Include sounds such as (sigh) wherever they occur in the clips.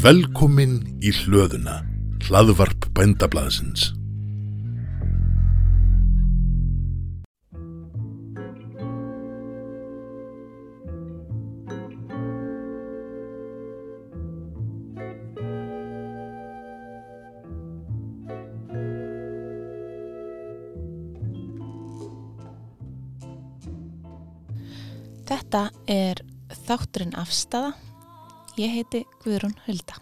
Velkomin í hlöðuna, hlaðvarp bændablaðsins. Þetta er þátturinn afstafa. Ég heiti Guðrún Hulda.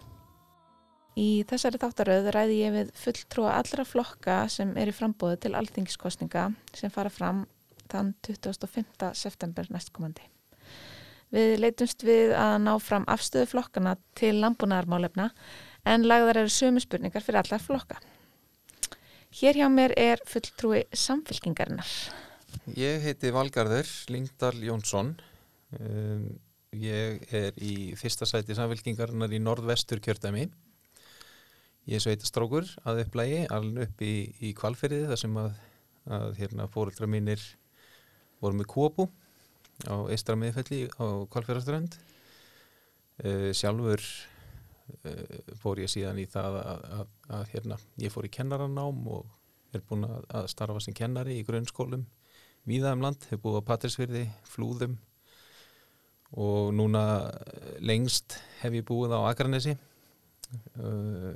Í þessari þáttaröð ræði ég við fulltrúa allra flokka sem er í frambóðu til alþingiskostninga sem fara fram þann 25. september næstkomandi. Við leitumst við að ná fram afstöðu flokkana til landbúnaðarmálefna en lagðar eru sömu spurningar fyrir allar flokka. Hér hjá mér er fulltrúi samfylkingarinnar. Ég heiti Valgarður Lingdal Jónsson. Um, ég er í fyrsta sæti samfélkingarinnar í norðvestur kjördæmi. Ég er sveitastrókur að upplægi, alveg upp í, í kvalferiði þar sem að, að hérna, fóreldra mínir voru með kópu á eistra miðfelli á kvalferaströnd. Uh, sjálfur uh, fór ég síðan í það að, að, að hérna, ég fór í kennaranám og er búin að starfa sem kennari í grunnskólum víða um land, hefur búið á Patrísfyrði, Flúðum og núna lengst hef ég búið á Akranesi uh,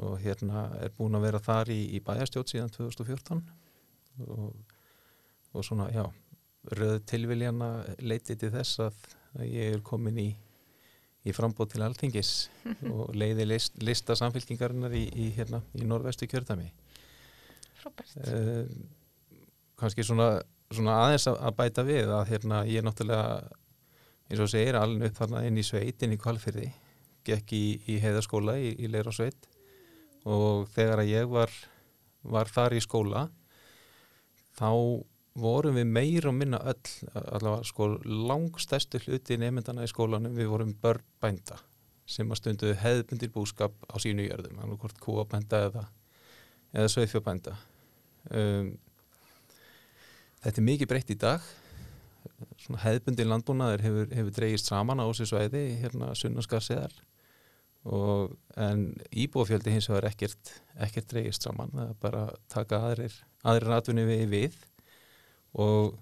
og hérna er búin að vera þar í, í bæjastjótt síðan 2014 og, og svona, já, röð tilviljana leiti til þess að, að ég er komin í, í frambóð til alþingis (laughs) og leiði list, lista samfélkingarinnar í, í, hérna, í norðvestu kjörðami. Robert. Uh, kannski svona, svona aðeins að, bæta við að hérna ég er náttúrulega eins og segir alveg upp þarna inn í sveit inn í kvalfyrði, gekk í, í heiðaskóla í, í leira sveit og þegar að ég var var þar í skóla þá vorum við meir og minna öll allavega sko langstæstu hluti nefndana í skólanum við vorum börn bænda sem að stundu hefðbundir búskap á sínu jörðum, alveg hvort kúabænda eða, eða sveifjabænda um Þetta er mikið breytt í dag hefðbundin landbúnaður hefur, hefur dreyist saman á þessu svæði hérna sunnaskarsiðar en íbúafjöldi hins vegar ekkert, ekkert dreyist saman það er bara að taka aðrir aðrir atvinni við við. Og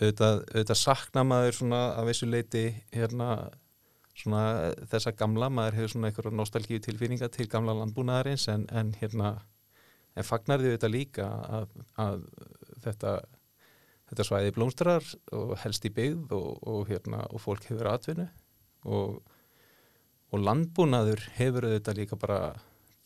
auðvitað, auðvitað sakna maður svona af þessu leiti hérna svona þessa gamla maður hefur svona einhverja nostalgíu tilfinninga til gamla landbúnaðarins en, en hérna en fagnar því auðvitað líka að, að þetta þetta svæði blómstrar og helst í byggð og, og, hérna, og fólk hefur atvinnu. Og, og landbúnaður hefur þetta líka bara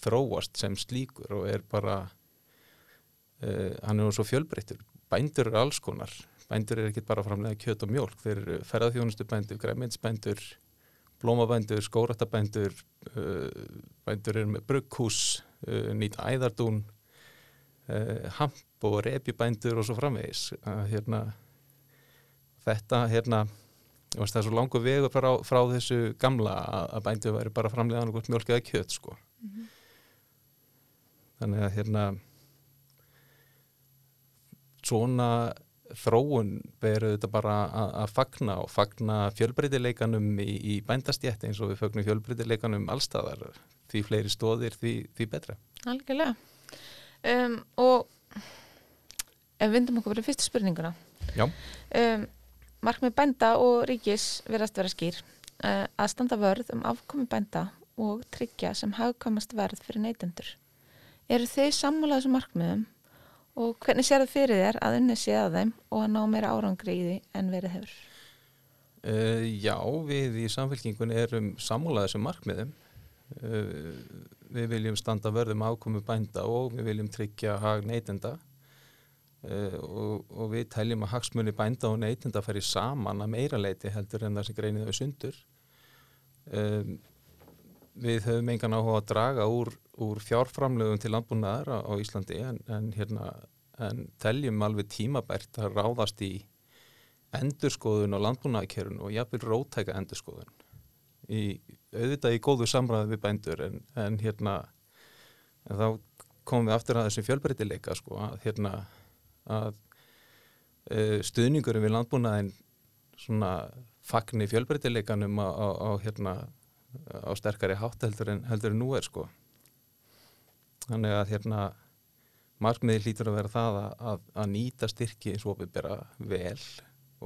þróast sem slíkur og er bara uh, hann er svo fjölbreyttur. Bændur eru alls konar. Bændur eru ekki bara framlega kjöt og mjölk þeir eru ferðarþjónustu bændur, græminsbændur blómabændur, skóratabændur uh, bændur eru með brugghús uh, nýta æðardún hamp og repjubændur og svo framvegis. Að hérna þetta hérna það er svo langu vegu frá, frá þessu gamla að, að bændur væri bara framlegaðan og mjölk eða kjött sko. Mm -hmm. þannig að hérna svona þróun beru þetta bara að, að fagna og fagna fjölbreytileikanum í, í bændastjætt eins og við fagnum fjölbreytileikanum allstaðar því fleiri stóðir því, því betra. Algjörlega um, og ef við vindum okkur verið fyrstu spurninguna. Um, markmið bænda og ríkis verðast vera skýr. Uh, að standa vörð um afkomi bænda og tryggja sem hafkamast verð fyrir neytendur. Eru þið sammálað þessum markmiðum? Og hvernig sér það fyrir þér að unni sé að þeim og að ná meira árangri í því en verið hefur? Uh, Já, við í samfélkingunni erum sammálað þessum markmiðum við viljum standa vörðum afkomi bænda og við viljum tryggja hag neytenda. Uh, og, og við teljum að hagsmunni bænda og neytinda færi saman að meira leiti heldur en það sem greinir þau sundur. Um, við höfum engan áhuga að draga úr, úr fjárframlegum til landbúnaðar á, á Íslandi en, en, hérna, en teljum alveg tímabært að ráðast í endurskoðun og landbúnaðarkerun og jáfnvel rótæka endurskoðun í, auðvitað í góðu samræði við bændur en, en hérna en þá komum við aftur að þessum fjölbreytileika sko að hérna að uh, stuðningurum við landbúnaðin svona fagni fjölbreytileikanum á, á, á hérna á sterkari hátt heldur en, heldur en nú er sko. Þannig að hérna markmiði hlýtur að vera það að, að, að nýta styrki eins og opið vel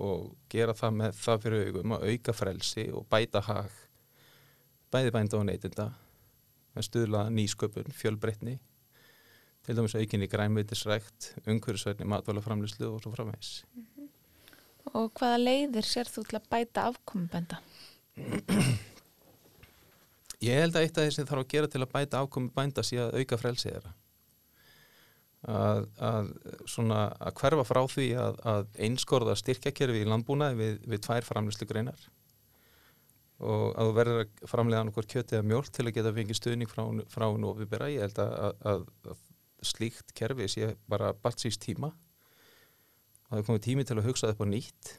og gera það með það fyrir augum að auka frelsi og bæta hag bæði bænda og neytinda með stuðla nýsköpun, fjölbreytni til dæmis aukinni grænveitisrækt, umhverjusverðni, matvælaframlýslu og svo framvegs. Mm -hmm. Og hvaða leiðir sér þú til að bæta afkomum bænda? (clears throat) Ég held að eitt af því sem þarf að gera til að bæta afkomum bænda sé að auka frelsið þeirra. Að, að, svona, að hverfa frá því að, að einskorða styrkjakerfi í landbúnaði við, við tvær framlýslu greinar og að þú verður að framlega annað hvort kjötið að mjölk til að geta fengið stuðning frá, frá nófibera. Ég held að slíkt kerfi sé bara balsýst tíma og það er komið tími til að hugsa upp á nýtt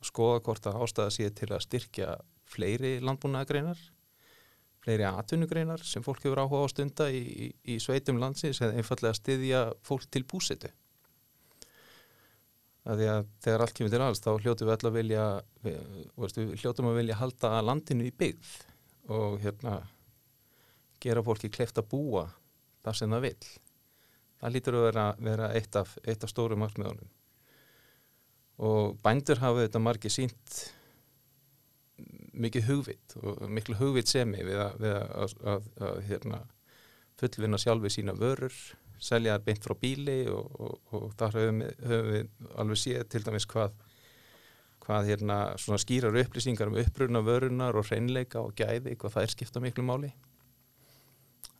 og skoða hvort að ástæða sé til að styrkja fleiri landbúnaðagreinar fleiri atvinnugreinar sem fólk hefur áhuga á stunda í, í, í sveitum landsins eða einfallega styðja fólk til búsitu að því að þegar allt kemur til alls þá hljótu við alltaf vilja við, hljótum að vilja halda landinu í byggð og hérna gera fólki kleift að búa þar sem það vil það lítur að vera, vera eitt af, af stóru markmiðunum. Og bændur hafa þetta margi sínt mikið hugvit og miklu hugvit semi við að, við að, að, að hérna, fullvinna sjálfi sína vörur selja beint frá bíli og, og, og þar höfum við, höfum við alveg séð til dæmis hvað hvað hérna skýrar upplýsingar um uppruna vörunar og hreinleika og gæði hvað það er skipta miklu máli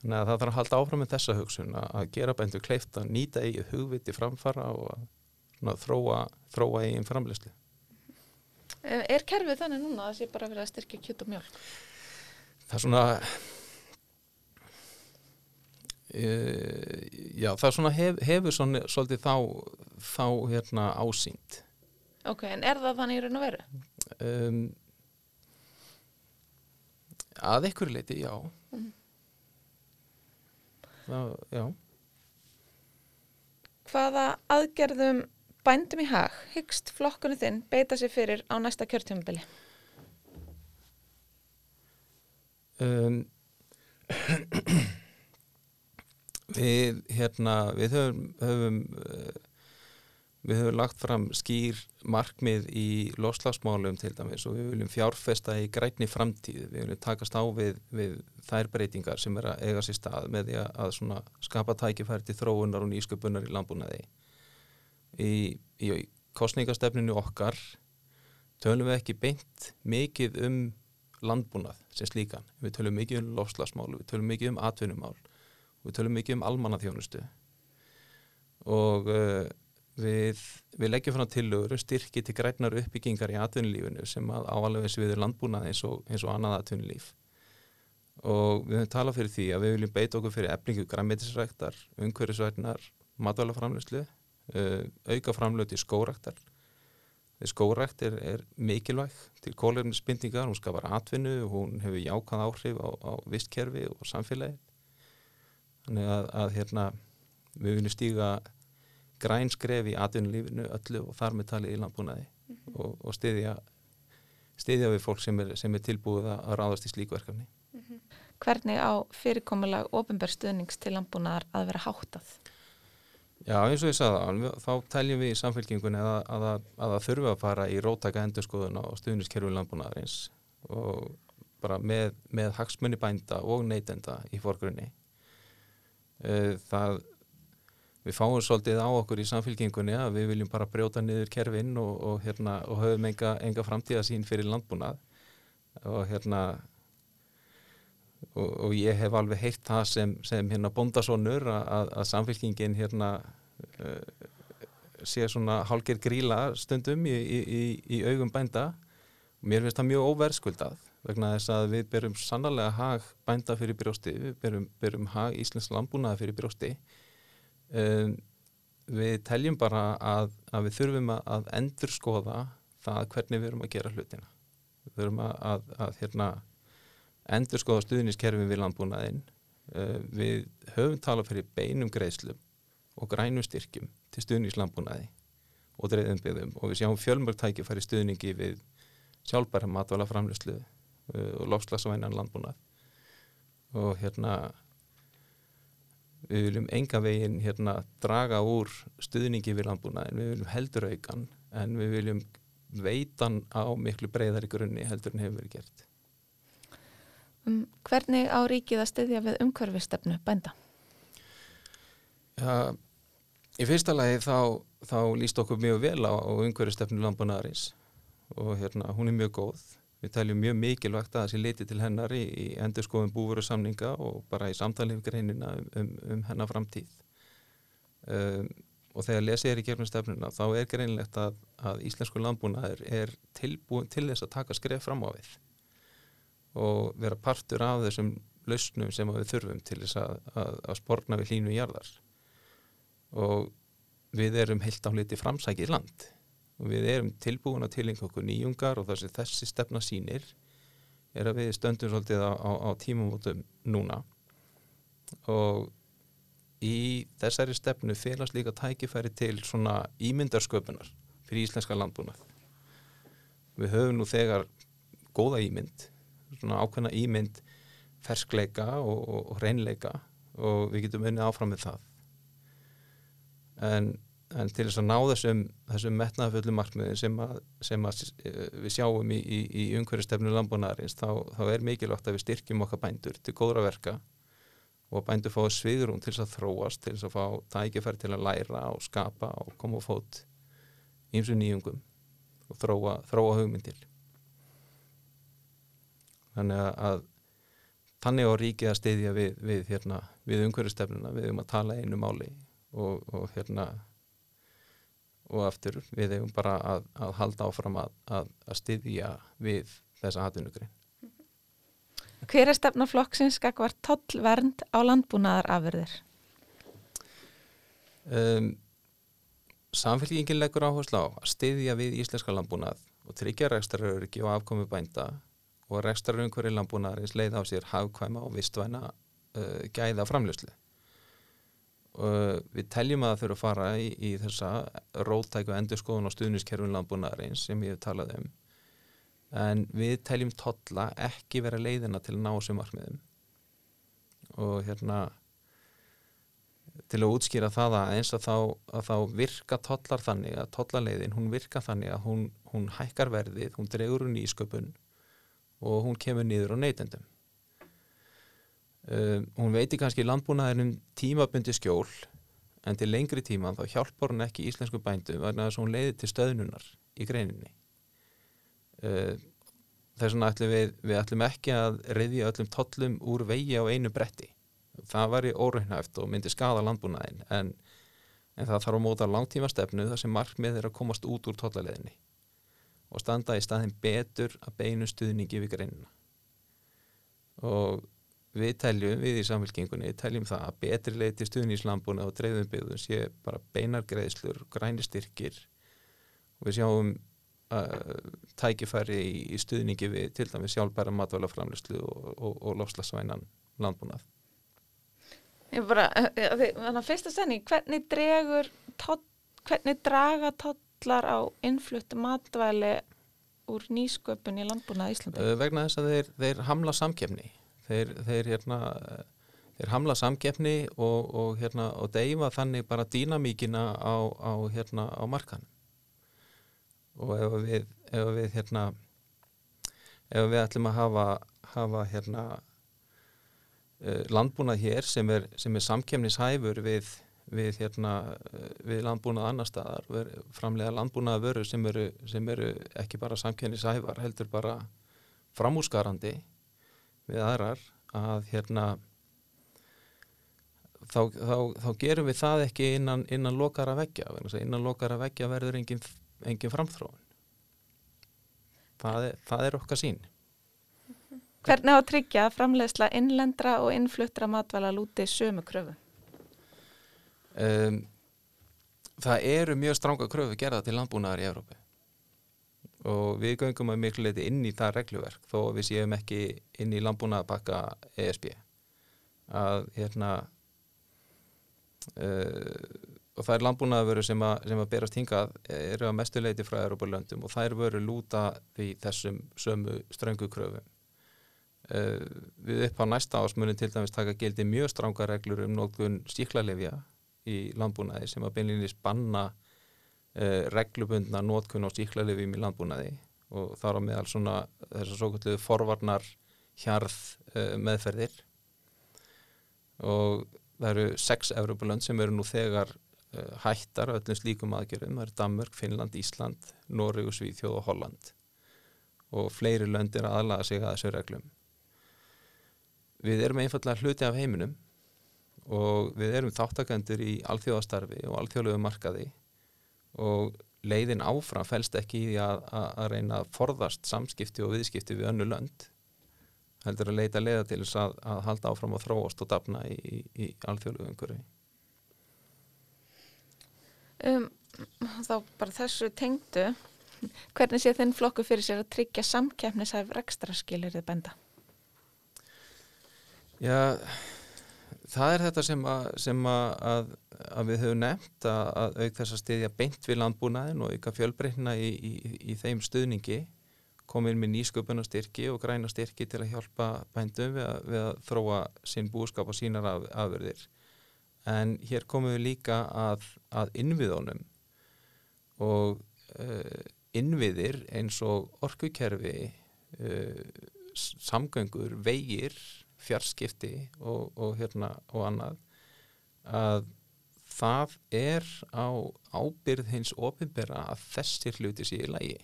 Þannig að það þarf að halda áfram með þessa hugsun að gera bændur kleift að nýta eigið hugviti framfara og að þróa, þróa eigin framleysli. Er kerfið þannig núna að það sé bara verið að styrkja kjött og mjölk? Það er svona, já það svona hef, hefur svona svolítið þá, þá hérna ásýnd. Ok, en er það þannig í raun og veru? Um, að ekkur leiti, já. Mm það, já Hvaða aðgerðum bændum í hag hyggst flokkunni þinn beita sér fyrir á næsta kjörtjömbili? Um, við hérna við höfum, höfum uh, Við höfum lagt fram skýr markmið í loslagsmálum til dæmis og við viljum fjárfesta í grætni framtíð. Við viljum takast á við, við þær breytingar sem er að eiga sér stað með því að skapa tækifæri til þróunar og nýsköpunar í landbúnaði. Í, í kostningastefninu okkar tölum við ekki beint mikið um landbúnað sem slíkan. Við tölum mikið um loslagsmál, við tölum mikið um atvinnumál, við tölum mikið um almannaþjónustu og uh, Við, við leggjum frá tillögur um styrki til grætnar uppbyggingar í atvinnulífinu sem að ávalega sviður landbúnað eins og, eins og annað atvinnulíf og við höfum talað fyrir því að við viljum beita okkur fyrir eflingu græmitisræktar, umhverjusvætnar, matvælaframlöslu, uh, auka framlöð til skóræktar. Skórækt er, er mikilvæg til kólefnisbindingar, hún skapar atvinnu, hún hefur jákað áhrif á, á vistkerfi og samfélagi. Þannig að, að hérna, við viljum stíga græn skref í atvinnulífinu öllu og þar með talið í landbúnaði mm -hmm. og, og stiðja, stiðja við fólk sem er, sem er tilbúið að ráðast í slíkverkefni. Mm -hmm. Hvernig á fyrirkomulag ofinbærstuðnings til landbúnaðar að vera háttað? Já, eins og ég sagði þá teljum við í samfélkingunni að, að, að, að það þurfa að fara í rótaka endurskoðuna og stuðniskerfi landbúnaðarins og bara með, með hagsmunni bænda og neytenda í forgrunni. Eh, það við fáum svolítið á okkur í samfélkingunni að við viljum bara brjóta niður kerfin og, og, hérna, og höfum enga, enga framtíðasín fyrir landbúnað. Og hérna og, og ég hef alveg heilt það sem, sem hérna bondasónur að, að samfélkingin hérna uh, sé svona hálgir gríla stundum í, í, í, í augum bænda. Og mér finnst það mjög óverðskuldað vegna þess að við berum sannarlega hag bænda fyrir brjósti, við berum, berum hag Íslands landbúnaða fyrir brjósti. Um, við teljum bara að, að við þurfum að endur skoða það hvernig við erum að gera hlutina. Við þurfum að, að, að hérna, endur skoða stuðniskerfi við landbúnaðinn. Uh, við höfum talað fyrir beinum greiðslum og grænum styrkjum til stuðnislandbúnaði og dreifðum byggðum. Og við sjáum fjölmörgtæki fari stuðningi við sjálfbæra matvala framlöslu uh, og lofslagsvænan landbúnað og hérna við viljum enga veginn hérna draga úr stuðningi við landbúnað en við viljum heldur aukan en við viljum veitan á miklu breyðari grunni heldur en hefur verið gert. Um, hvernig á ríkið að styðja við umhverfistefnu bænda? Já, í fyrsta lagi þá, þá líst okkur mjög vel á, á umhverfistefnu landbúnaðarins. Og hérna hún er mjög góð við teljum mjög mikilvægt að það sé litið til hennar í, í endur skoðum búveru samninga og bara í samtalið við greinina um, um, um hennar framtíð. Um, og þegar lesið er í gegnum stefnuna þá er greinilegt að, að íslensku landbúnaður er tilbúin til þess að taka skref fram á við og vera partur af þessum lausnum sem við þurfum til þess að, að, að sporna við hlínu jarðar. Og við erum heilt á liti framsækið land og við erum tilbúin að tilenga okkur nýjungar og þessi, þessi stefna sínir er að við stöndum svolítið á, á, á tímumótum núna. Og í þessari stefnu félast líka tækifæri til svona ímyndarsköpunar fyrir íslenska landbúnað. Við höfum nú þegar góða ímynd svona ákveðna ímynd ferskleika og, og, og reynleika og við getum unnið áfram með það. En, en til þess að ná þessum, þessum metnaðaföllu markmiðin sem, að, sem að eh, við sjáum í, í, í umhverjastefnu landbúnaðarins þá, þá er mikilvægt að við styrkjum okkar bændur til góðra verka og að bændur fá sviðrún til þess að þróast til þess að fá tækifæri til að læra og skapa og koma og fót ímsu nýjungum og þróa, þróa hugmyndir þannig að þannig á ríkið að styðja við, við, hérna, við umhverjastefnuna, við um að tala einu máli og, og hérna og aftur við hefum bara að, að halda áfram að, að, að styðja við þessa hattunugri. Hver er stefna flokksins skakvar tollvernd á landbúnaðar afverðir? Um, Samfélgingin leggur áherslu á að styðja við íslenska landbúnað og tryggja rækstaröryggi og afkomi bænda og rekstarurinn hverju landbúnaðarins leið á sér hafkvæma og vistvæna uh, gæða framljóslu. Uh, við teljum að það þurfa að fara í, í þessa rótæku endurskoðun og stuðniskerfun landbúnaðarins sem ég hef talað um en við teljum totla ekki vera leiðina til að ná þessum markmiðum og hérna til að útskýra það að eins að þá, að þá virka tollar þannig að tollaleiðin hún virka þannig að hún, hún hækkar verðið, hún dregur hún í sköpun og hún kemur niður á neytendum. Um, hún veitir kannski landbúnaðinum tímabundi skjól en til lengri tíma þá hjálpar hún ekki íslensku bændu vegna þess að hún leiðir til stöðnunar í greininni. Uh, þess vegna ætlum við, við ætlum ekki að reyðja öllum tollum úr vegi á einu bretti. Það var í óraunhæft og myndi skada landbúnaðin en, en það þarf að móta langtíma stefnu þar sem markmið er að komast út úr tollaleðinni og standa í staðin betur að beinu stuðningi við greinina og við teljum, við í samfélkingunni teljum það að betri leiti stuðníslambuna og dreifðum byggðum sé bara beinar greiðslur, grænir styrkir. Og við sjáum uh, tækifæri í, í stuðningi við til dæmis sjálfbæra matvælaframlustlu og, og, og lofslagsvænan landbúnað. Ég bara, þannig að fyrsta senni, hvernig dregur tótt, hvernig draga tollar á innflutt matvæli úr nýsköpun í landbúnað Íslandi? Uh, vegna þess að þeir, þeir hamla samkefni þeir, þeir, hérna, þeir hamla samkefni og, og, hérna, og deyfa þannig bara dýnamíkina á, á, hérna, á markan og ef við ef við hérna ef við ætlum að hafa, hafa hérna landbúnað hér sem er, sem er samkemnishæfur við, við, hérna, við landbúnað annar staðar, framlega landbúnað vöru sem eru, sem eru ekki bara samkemnishæfar, heldur bara framúsgarandi við aðrar að hérna þá, þá, þá gerum við það ekki innan, innan lokara veggja, innan lokara veggja verður engin, engin framþróun. Það er, það er okkar sín Hvernig á að tryggja að framleiðsla innlendra og innfluttra matvæla lúti sömu kröfu? Um, það eru mjög stranga kröfu gerða til landbúnaðar í Európi og við göngum að miklu leiti inn í það regluverk þó við séum ekki inn í landbúnaðabakka ESB að hérna uh, og er landbúnaðavöru sem, sem að berast hingað eru að mestu leiti frá Európa löndum og þær vöru lúta því þessum sömu ströngu kröfum. Uh, við upp á næsta ásmunum til dæmis taka gildi mjög stránga reglur um nógun stíklarlefja í landbúnaði sem að beinlinni spanna uh, reglubundna nótkun á stíklarlefjum í landbúnaði og þar á meðal svona þessar svo kallu forvarnar hjarð uh, meðferðir. Og það eru sex Evropalönd sem eru nú þegar uh, hættar öllum slíkum aðgerðum, það eru Danmörk, Finnland, Ísland, Noreg og Svíþjóð og Holland. Og fleiri lönd er aðlaga sig að þessu reglum. Við erum einfallega hluti af heiminum og við erum þáttakendur í alþjóðastarfi og alþjóðlegu markaði og leiðin áfram fælst ekki í að, að, að reyna að forðast samskipti og viðskipti við önnu lönd heldur að leita leiða til þess að, að halda áfram og þróast og dafna í, í, í alþjóðlegu umhverfi. Um, þá bara þessu tengdu, hvernig sé þinn flokku fyrir sér að tryggja samkeppnishæf rekstraskilir þið benda? Já, það er þetta sem að, sem að, að við höfum nefnt að, auk þess að stiðja beint við landbúnaðin og ykkar fjölbreytna í, í, í þeim stuðningi komin með nýsköpunastyrki og grænastyrki til að hjálpa bændum við að, við að þróa sín búskap og sínar af, afverðir. En hér komum við líka að, að innviðunum og uh, innviðir eins og orkukerfi, uh, samgöngur, vegir, fjarskipti og, og, hérna, og annað að það er á ábyrð hins ofinbera að þessir hluti sé í lagi.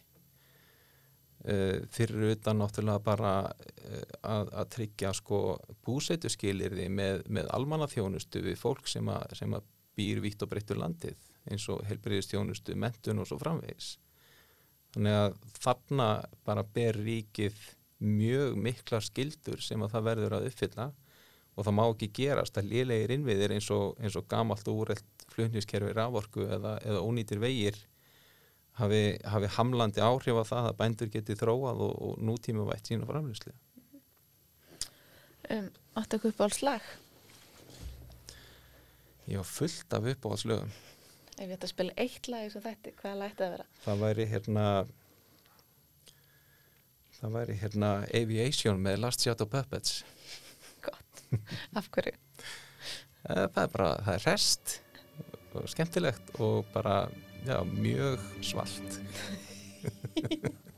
Uh, fyrir utan náttúrulega bara uh, að, að tryggja sko búsætu skilirði með, með almanna þjónustu við fólk sem að, sem að býr vitt og breyttur landið eins og helbriðistjónustu, mentun og svo framvegis. Þannig að þarna bara ber ríkið mjög mikla skildur sem að það verður að uppfylla og það má ekki gerast að liðlegir innviðir eins og, eins og gamalt og úrreld flutniskerfi raforku eða, eða ónýtir vegir hafi, hafi hamlandi áhrif á það að bændur geti þróað og, og nútíma vætt sína framlýsli um, Áttu ekki upp á alls lag? Var fullt af uppáhaldslögum Ef ég ætti að spila eitt lag eins og þetta, hvaða lag ætti að vera? Það væri hérna það væri hérna Aviation með Last Shot of Puppets. Gott, af hverju? Eh, það er bara, það er rest og skemmtilegt og bara já, mjög svalt (laughs)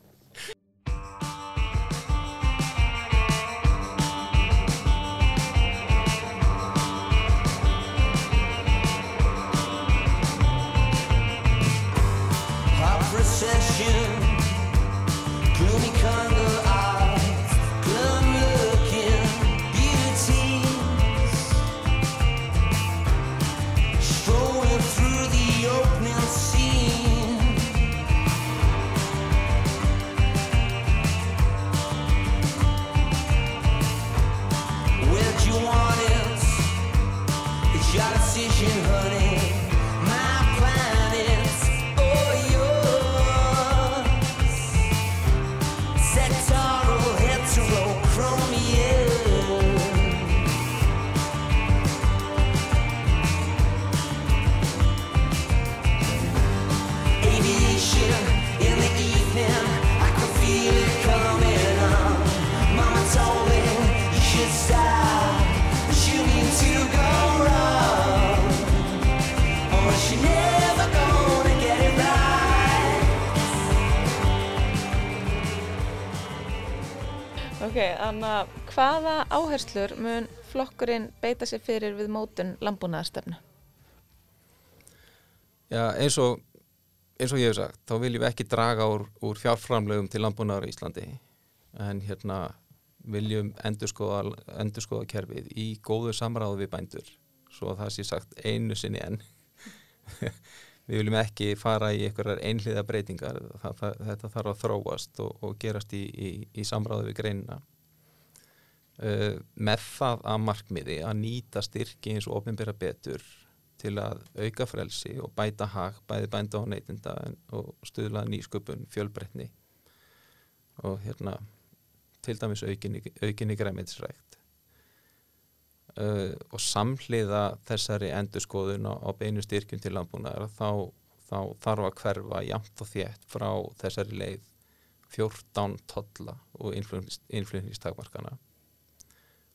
hvaða áherslur mun flokkurinn beita sér fyrir við mótun landbúnaðarstöfnu? Já, eins og eins og ég hef sagt, þá viljum við ekki draga úr, úr fjárframlegum til landbúnaðar í Íslandi. En hérna viljum endurskoða, endurskoða kerfið í góðu samráðu við bændur svo að það sé sagt einu sinni enn. (laughs) Við viljum ekki fara í einhverjar einhliða breytingar. Það, það, þetta þarf að þróast og, og gerast í, í, í samráðu við greinina uh, með það að markmiði að nýta styrki eins og ofinbera betur til að auka frelsi og bæta hag, bæði bænda og neytinda og stuðla nýsköpun, fjölbreytni og hérna til dæmis aukinni, aukinni græmiðsrækt uh, og samhliða þessari endurskoðun á, á beinu styrkjum til landbúnaðar þá, þá þarf að hverfa jamt og þétt frá þessari leið 14 tolla og innflutningstakmarkana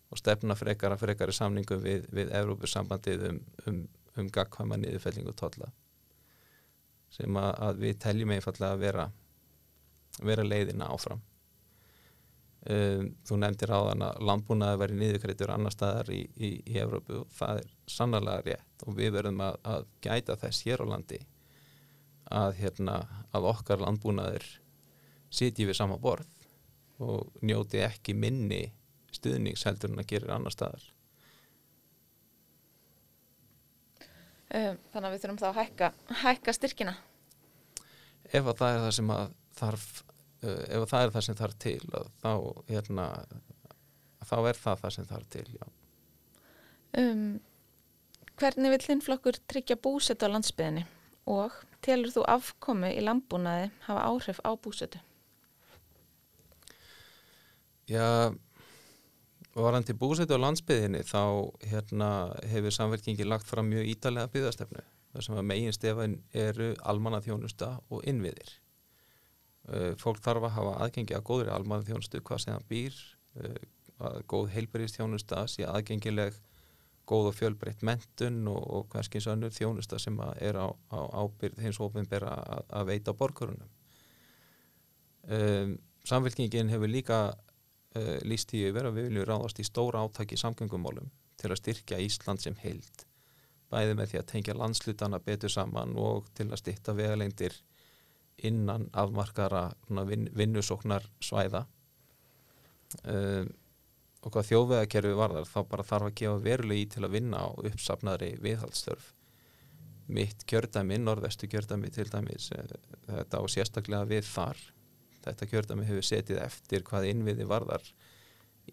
og stefna frekara frekari samningum við, við Evrópusambandið um, um, um gagkvæma niðurfellingu tolla sem að, að við teljum einfallega að vera vera leiðina áfram. Um, þú nefndir áðan að landbúnaði verið niðurkreitur annar staðar í, í, í Evrópu og það er sannarlega rétt og við verðum að, að gæta þess hér á landi að, hérna, að okkar landbúnaður sitji við sama borð og njóti ekki minni stuðnings heldur en að gera annar staðar Um, þannig að við þurfum þá að hækka, hækka styrkina. ef að það er það sem að þarf uh, ef að það er það sem þarf til þá, hérna, þá er það það sem þarf til. Um, hvernig vill þinn flokkur tryggja búsetu á landsbyðinni og telur þú afkomu í landbúnaði hafa áhrif á búsetu? Já, varandi búsetu á landsbyðinni þá hérna, hefur samverkingi lagt fram mjög ítalega byggðastefnu þar sem að megin stefan eru almanna þjónusta og innviðir. Uh, fólk þarf að hafa aðgengi að góðri almanna þjónustu hvað sem það býr, uh, að góð heilbæriðstjónusta sé aðgengileg góð og fjölbreytt mentun og, og hverskins önnur þjónusta sem er á, á ábyrð hins ofinbera að, að veita á borgarunum. Um, samfélkingin hefur líka uh, líst í yfir að við viljum ráðast í stóra átaki samgöngumálum til að styrkja Ísland sem heild bæði með því að tengja landslutana betur saman og til að styrta vegalengdir innan afmarkara vin, vinnusóknar svæða um, og hvað þjóðvegakerfi varðar þá bara þarf að gefa verulegi til að vinna á uppsafnaðri viðhaldsstörf mitt kjördæmi, norðvestu kjördæmi til dæmis, eh, þetta á sérstaklega við þar þetta kjördæmi hefur setið eftir hvað innviði varðar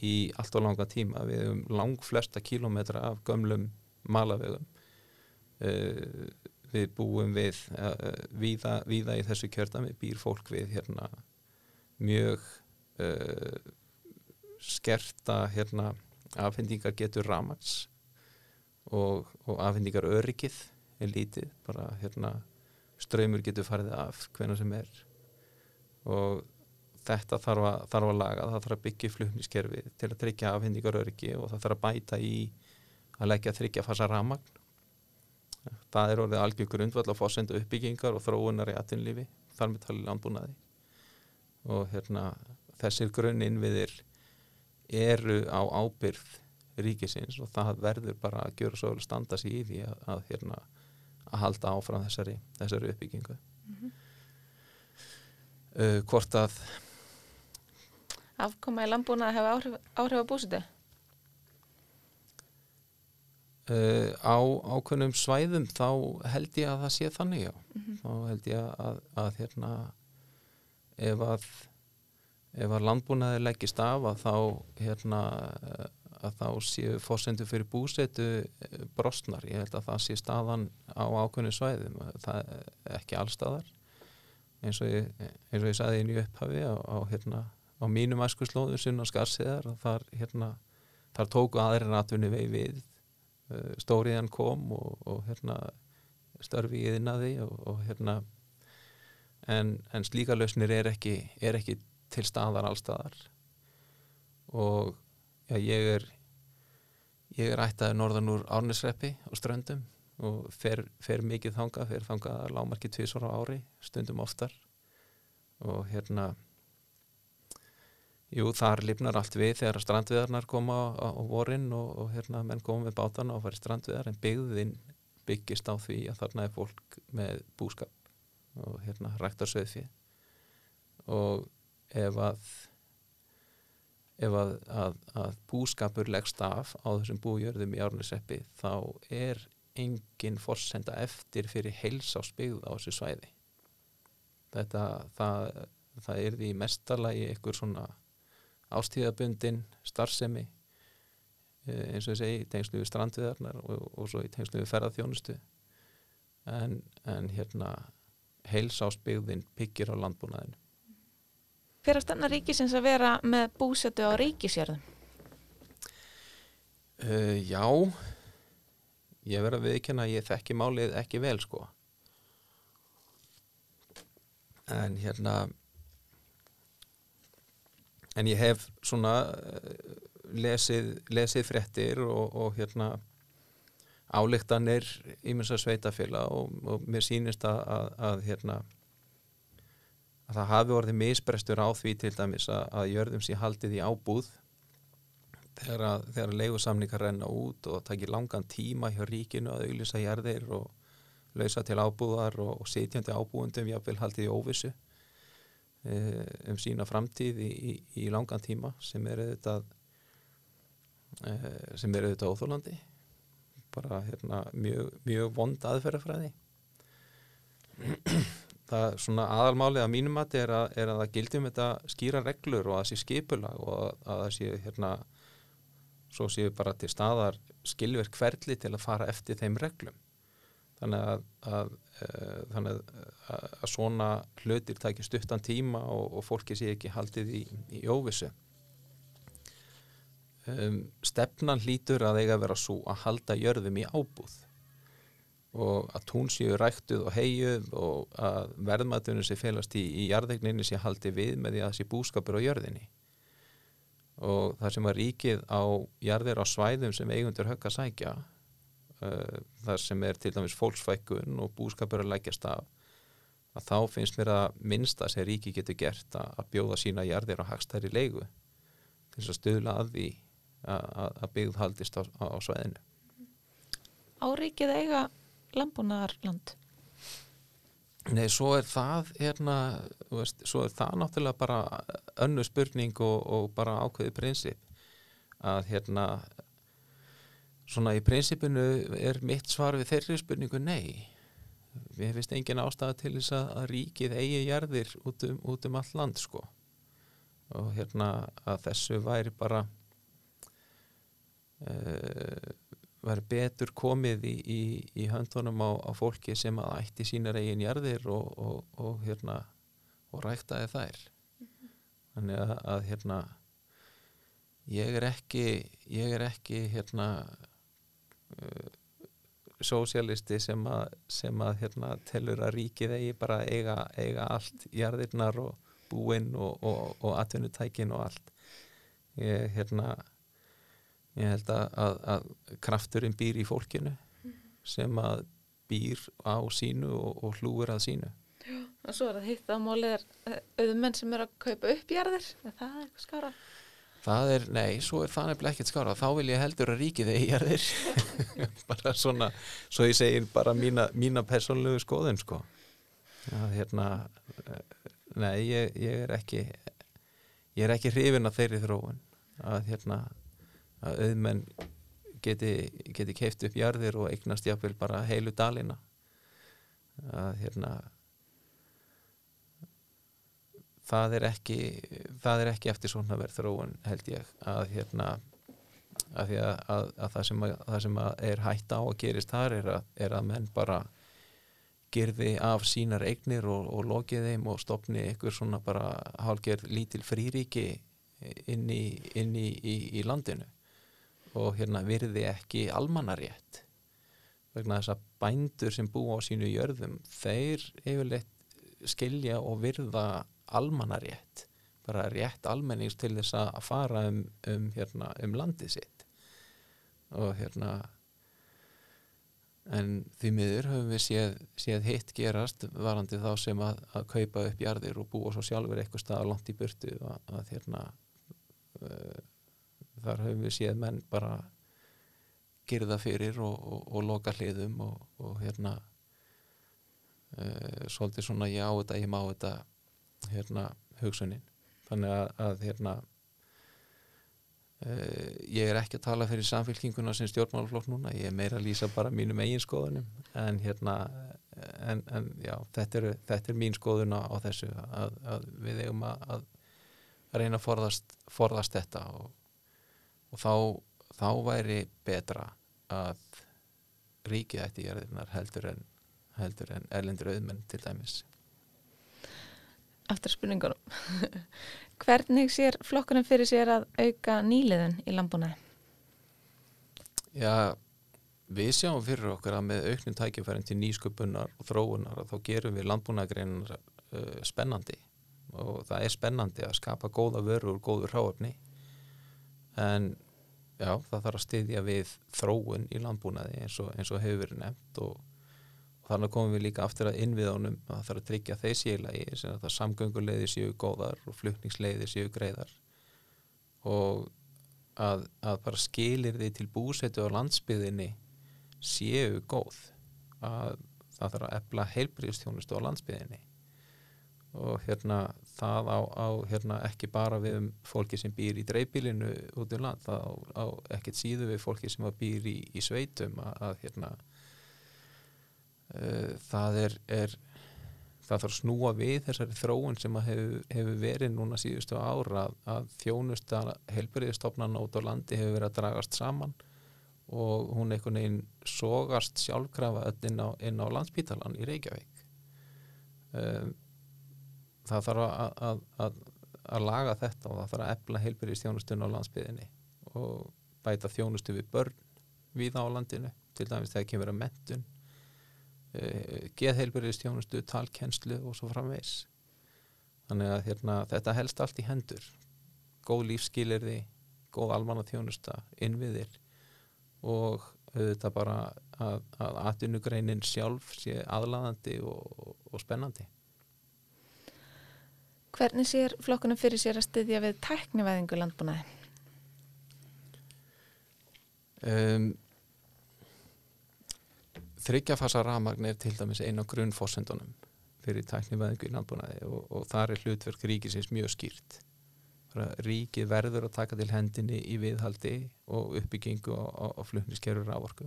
í allt og langa tíma. Við hefum lang flesta kílómetra af gömlum malavegum. Uh, við búum við uh, víða, víða í þessu kjördæmi býr fólk við hérna mjög uh, skerta hérna afhendingar getur ramaks og, og afhendingar öryggið er lítið, bara hérna ströymur getur farið af hvenna sem er og þetta þarf að, þarf að laga, það þarf að byggja flutniskerfi til að tryggja afhendingar öryggi og það þarf að bæta í að leggja þryggja fasa ramagn það er orðið algjör grundvall að fórsenda uppbyggingar og þróunar í atinlífi þar með talið landbúnaði. Og hérna þessir grunninnviðir eru á ábyrð ríkisins og það verður bara að gjöra svo vel standa sig í því að, að, hérna, að halda áfram þessari, þessari uppbyggingu uh, hvort að Afkoma í landbúnaði hafa áhrif, áhrif á búsetu? uh, á ákveðnum svæðum þá held ég að það sé þannig já. Þá held ég að, að hérna ef að ef að landbúnaði leggist af að þá hérna að þá séu fórsendu fyrir búsetu eh, brostnar, ég held að það sé staðan á ákveðnu svæðum það er ekki allstaðar eins og ég, eins og ég sagði inn í upphafi á, á, hérna, á mínum æskuslóðu sinna skarsiðar og þar, hérna, þar tóku aðrir natfunni vei við uh, stóriðan kom og, og hérna, störfi í þinnaði og, og hérna en, en slíka lausnir er ekki, er ekki til staðar allstaðar og já, ég er ég er ættaði norðan úr Árnesreppi og ströndum og fer, fer mikið þanga, fer þanga lámarki tvisvar á ári, stundum oftar. Og hérna jú, þar lifnar allt við þegar strandviðarnar koma á, á vorin og, og hérna menn koma með bátana og fari strandviðar en byggðin byggist á því að þarna er fólk með búskap og hérna ræktar söðfið og ef að ef að, að, að búskapur leggst af á þessum bújörðum í árnisreppi þá er engin forsenda eftir fyrir heilsásbyggð á þessu svæði. Þetta það, það er því mestalagi einhver svona ástíðabundin starfsemi eh, eins og ég segi tengslu við strandviðarnar og, og svo í tengslu við ferðarþjónustu en, en hérna heilsásbyggðin byggir á landbúnaðinu Hver að stanna ríkisins að vera með búsetu á ríkisjörðum? Uh, já, ég verð að viðkjanna að ég þekki málið ekki vel sko. En hérna, en ég hef svona uh, lesið, lesið fréttir og, og hérna álíktanir ímins að sveitafélag og, og mér sýnist að, að, að hérna að það hafi orðið misbrestur á því til dæmis að, að jörðum sér haldið í ábúð þegar, að, þegar leigusamningar renna út og takir langan tíma hjá ríkinu að auðlýsa jörðir og lausa til ábúðar og, og sitjandi ábúðundum jáfnvel haldið í óvissu e, um sína framtíð í, í, í langan tíma sem er auðvitað e, sem er auðvitað óþólandi bara hérna, mjög, mjög vond aðferðafræði. (clears throat) Það svona aðalmálið að mínum mati er að, er að það gildum þetta skýra reglur og að það sé skipulag og að, að það sé hérna svo séu bara til staðar skilverk ferli til að fara eftir þeim reglum. Þannig að, að, uh, þannig að, að svona hlutir takir stuttan tíma og, og fólki sé ekki haldið í, í óvissu. Um, stefnan hlýtur að eiga að vera svo að halda jörðum í ábúð og að tún séu ræktuð og heiguð og að verðmatunum sé félast í, í jarðegninni sé haldið við með því að það sé búskapur á jörðinni og það sem var ríkið á jarðir á svæðum sem eigundur högg að sækja uh, þar sem er til dæmis fólksfækkun og búskapur að leggjast af að þá finnst mér að minnsta sem ríkið getur gert að, að bjóða sína jarðir á hagstæri leigu til þess að stuðla að því að, að byggð haldist á, á svæðinu. Áríkið eiga landbúnaðarland Nei, svo er það hérna, veist, svo er það náttúrulega bara önnu spurning og, og bara ákveði prinsip. Að hérna svona í prinsipinu er mitt svar við þeirri spurningu nei. Við finnst engin ástæða til þess að, ríkið eigi jarðir út um, út um all land sko. Og hérna að þessu væri bara uh, væri betur komið í, í, í höndunum á, á fólki sem að ætti sínar eigin jarðir og, og, og hérna og ræktaði þær. Þannig að, að hérna ég er ekki ég er ekki hérna uh, sósialisti sem að, sem að hérna, telur að ríkið eigi bara eiga, eiga allt jarðirnar og búinn og, atvinnutækin og allt. Ég hérna ég held að, að, að krafturinn býr í fólkinu sem að býr á sínu og, og hlúir að sínu. Og svo er það hitt að málið er auðmenn sem er að kaupa upp jarðir. Er það eitthvað skara það er, nei, svo er það nefnilega ekkert skára þá vil ég heldur að ríkið eigjar þér (laughs) bara svona svo ég segir bara mína, mína persónlegu skoðun sko. Að hérna nei, ég, ég er ekki ég er ekki hrifin af þeirri þróun. Að hérna að auðmenn geti, geti keift upp jarðir og eignast jáfnvel bara heilu dalina. Að hérna það er ekki það er ekki eftir svona verð þróun held ég að hérna að að, að, að, það, sem að það sem er hægt á að gerist þar er að, er menn bara gerði af sínar eignir og, og lokið þeim og stopni ykkur svona bara hálgerð lítil fríríki inn í, inn í, í, í landinu og hérna virði ekki almannarétt. Vegna þess að bændur sem búa á sínu jörðum þeir yfirleitt skilja og virða almannarétt bara rétt almennings til þess að fara um, um, hérna, um landið sitt. Og hérna en því miður höfum við séð, séð hitt gerast varandi þá sem að, að kaupa upp jarðir og búa svo sjálfur eitthvað stað langt í burtu að, að hérna uh, þar höfum við séð menn bara gerða fyrir og, og, og loka hliðum og, og hérna uh, svolítið svona ég á þetta, ég má þetta hérna hugsunin. Þannig að, að hérna uh, ég er ekki að tala fyrir samfélkinguna sem stjórnmálaflokk núna, ég er meira að lýsa bara mínum eigin skoðunum. En hérna en, en já, þetta er, þetta er mín skoðuna á þessu að, að við eigum að, að reyna að forðast, forðast þetta og, og þá, þá væri betra að ríkið ætti jörðirnar heldur en heldur en erlendur auðmenn til dæmis. Aftur spurningunum. (laughs) Hvernig sér flokkurinn fyrir sér að auka nýliðun í landbúnaði? Já, við sjáum fyrir okkur að með auknum tækifærin til nýsköpunar og þróunar að þá gerum við landbúnaðgreinar uh, spennandi. Og það er spennandi að skapa góða vörur og góður ráöfni en já, það þarf að styðja við þróun í landbúnaði eins og, eins og hefur verið nefnt og, og þannig komum við líka aftur að innviðunum að það þarf að tryggja þeir síðlagi sem að það samgönguleiði séu góðar og flutningsleiði séu greiðar. Og að, að bara skilir því til búsetu á landsbyðinni séu góð. Að það þarf að efla heilbriðstjónustu á landsbyðinni og hérna það á, á hérna, ekki bara við um fólki sem býr í dreifbílinu út í land, það á, á ekkert síðu við fólki sem býr í, í sveitum að, að hérna uh, það er, er það þarf snúa við þessari þróun sem hefur, hefur verið núna síðustu ára að, að þjónusta helbriðistofnan út á landi hefur verið að dragast saman og hún einhvern veginn sogast sjálfkrafa inn á, á landspítalan í Reykjavík. Um, það þarf að, að, að, að laga þetta og það þarf að efla heilbyrðistjónustun á landsbyðinni og bæta þjónustu við börn við á landinu, til dæmis þegar kemur að mentun uh, geðheilbyrðistjónustu, talkennslu og svo framvegs þannig að hérna, þetta helst allt í hendur. Góð lífskilirði góð almanna þjónusta, innviðir og auðvitað bara að atvinnugreinin sjálf sé aðlaðandi og, og spennandi Hvernig sér flokkunum fyrir sér að styðja við tæknivæðingu landbúnaði? um, þryggjafasa rafmagn er til dæmis einn á grunnfossendunum fyrir tæknivæðingu í landbúnaði og, og þar er hlutverk ríkisins mjög skýrt ríkið verður að taka til hendinni í viðhaldi og uppbyggingu á, á flutniskerfur rávorku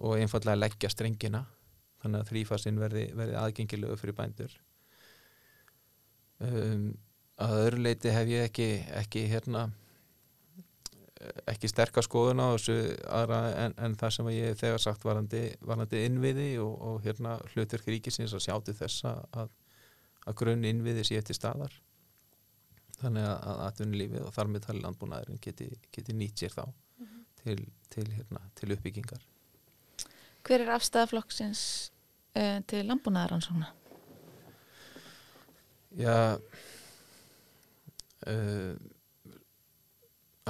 og einfallega leggja strengina þannig að þrýfasinn verði, verði aðgengilegu fyrir bændur um, að öðru leiti hef ég ekki, ekki hérna ekki sterkar skoðun á þessu aðra en, en það sem ég þegar sagt varandi, varandi innviði og, og hérna hlutverk ríkisins að sjáttu þess að, að grunn innviði sé til staðar. Þannig að, að atvinnulífið og þar með tali landbúnaðurinn geti, geti nýtt sér þá til, til, hérna, til uppbyggingar. Hver er afstæða flokksins uh, til landbúnaðaransókna? Já uh,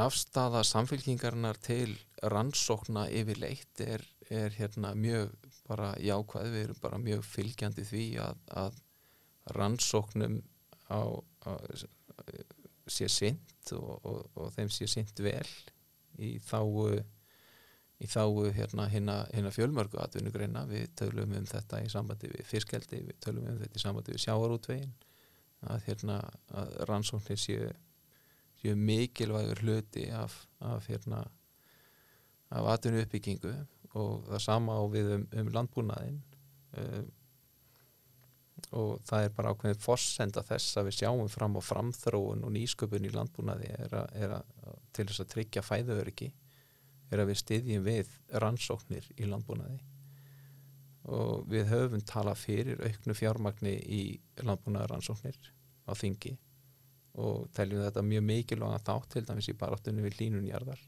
afstafa samfélkingarnar til rannsókna yfirleitt er, er hérna mjög bara jákvæð, við erum bara mjög fylgjandi því að, að rannsóknum á, á sé sint og, og, og þeim sé sint vel í þáu í þáu hérna hérna fjölmörgu atvinnugreina, við tölum um þetta í sambandi við fiskeldi, við tölum um þetta í sambandi við sjáarútvegin að hérna að rannsóknir séu séu mikilvægur hluti af, af hérna af atvinnu uppbyggingu og það sama á við um, um landbúnaðin um, og það er bara ákveðin fossenda þess að við sjáum fram á framþróun og nýsköpun í landbúnaði er að, er að, til þess að tryggja fæðuöryggi er að við styðjum við rannsóknir í landbúnaði og við höfum talað fyrir auknu fjármagni í landbúnaðaransóknir á þingi. Og teljum þetta mjög mikilvæga þátt til dæmis í baráttunni við línunjarðar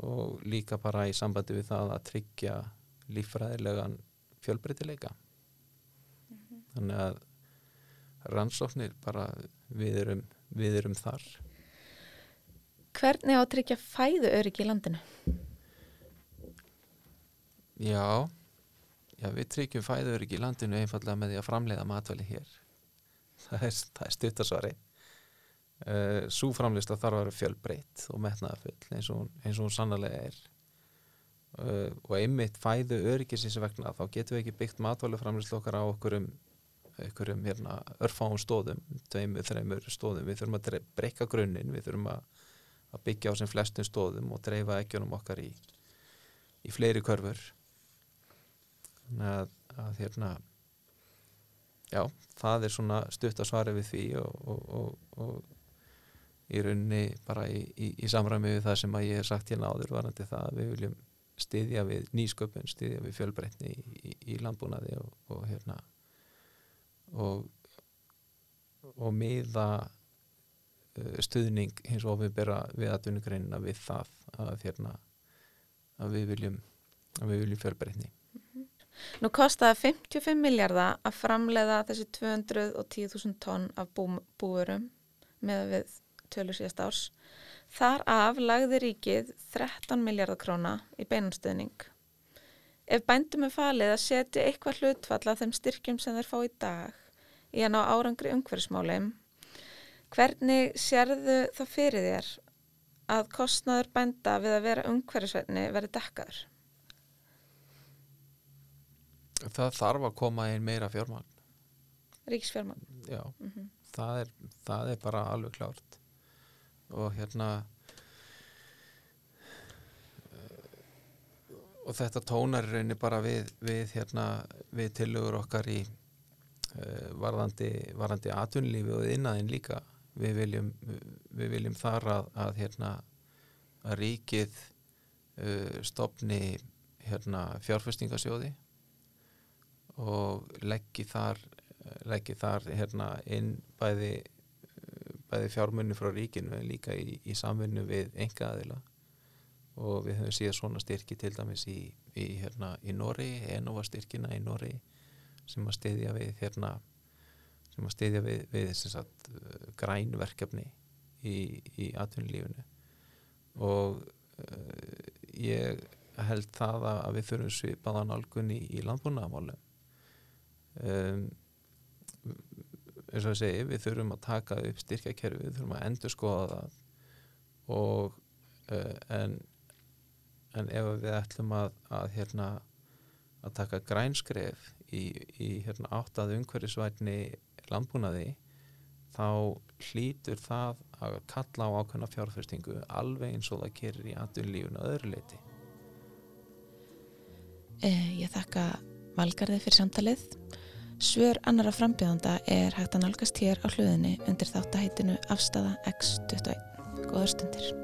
og líka bara í sambandi við það að tryggja líffræðilegan fjölbreytileika. Þannig að rannsóknir bara við erum, við erum þar. Hvernig á að tryggja fæðu öryggi í landinu? Já, já við tryggjum fæður ekki í landinu einfallega með því að framleiða matvæli hér. Það er, er stuttasvari uh, Sú framleysla þarf að vera fjölbreytt og metnaðafull eins og, eins og hún sannlega er. Uh, og einmitt fæðu öryggisins vegna þá getum við ekki byggt matvæli framleysla okkar á okkur um einhverjum hérna, örfáum stóðum tveimur, þreimur stóðum, við þurfum að breyka grunninn, við þurfum að, að byggja á sem flestum stóðum og dreifa ekkjunum okkar í, í fleiri körfur að, að hérna já, það er svona stutt að svara við því og, og, og, og í rauninni bara í, í, í samræmi við það sem að ég hef sagt hérna áður varandi það að við viljum styðja við nýsköpun, styðja við fjölbreytni í, í, landbúnaði og, hérna og og miða uh, stuðning hins og við bera við atvinnugreinina við það að hérna að við viljum viljum fjölbreytni Nú kostaði 55 miljardar að framleiða þessi 210.000 tonn af bú, búurum með við tölur síðast árs. Þar af lagði ríkið 13 miljardar króna í beinanstuðning. Ef bændum er falið að setja eitthvað hlutfall af þeim styrkjum sem þeir fá í dag í að ná árangri umhverfismálum, hvernig sérðu þá fyrir þér að kostnaður bænda við að vera umhverfisverðni verði dekkaður? Það þarf að koma inn meira fjármagn. Ríksfjármagn. já, Mm það er, það er bara alveg klárt. Og hérna eh, og þetta tónar rauninni bara við, við hérna við tillögur okkar í uh, varðandi, varðandi atvinnlífi og innaðinn líka. Við viljum, við viljum þar að, að hérna að ríkið uh, stopni hérna fjárfestingasjóði og leggi þar leggi þar hérna inn bæði, bæði fjármunni frá ríkinu en líka í, í samvinnu við enga aðila og við höfum síðan svona styrki til dæmis í, í, hérna, í Nóri, Enova styrkina í Nóri sem að stiðja við hérna sem að stiðja við, við sagt, grænverkefni í, í atvinnulífinu. Og uh, ég held það að, við þurfum svipaðan algun í, í landbúnaðamálum um, eins og að segja við þurfum að taka upp styrkjakerfi við þurfum að endur skoða það og uh, en, en ef við ætlum að, að hérna að taka grænskref í, í hérna, áttað umhverfisvætni landbúnaði þá hlýtur það að kalla á ákveðna fjárfestingu alveg eins og það gerir í aðunlífun að öðru leiti Eh, Ég þakka valgarði fyrir samtalið. Svör annara frambjöðanda er hægt að nálgast hér á hluðinni undir þáttaheitinu Afstafa X21. Góðar stundir.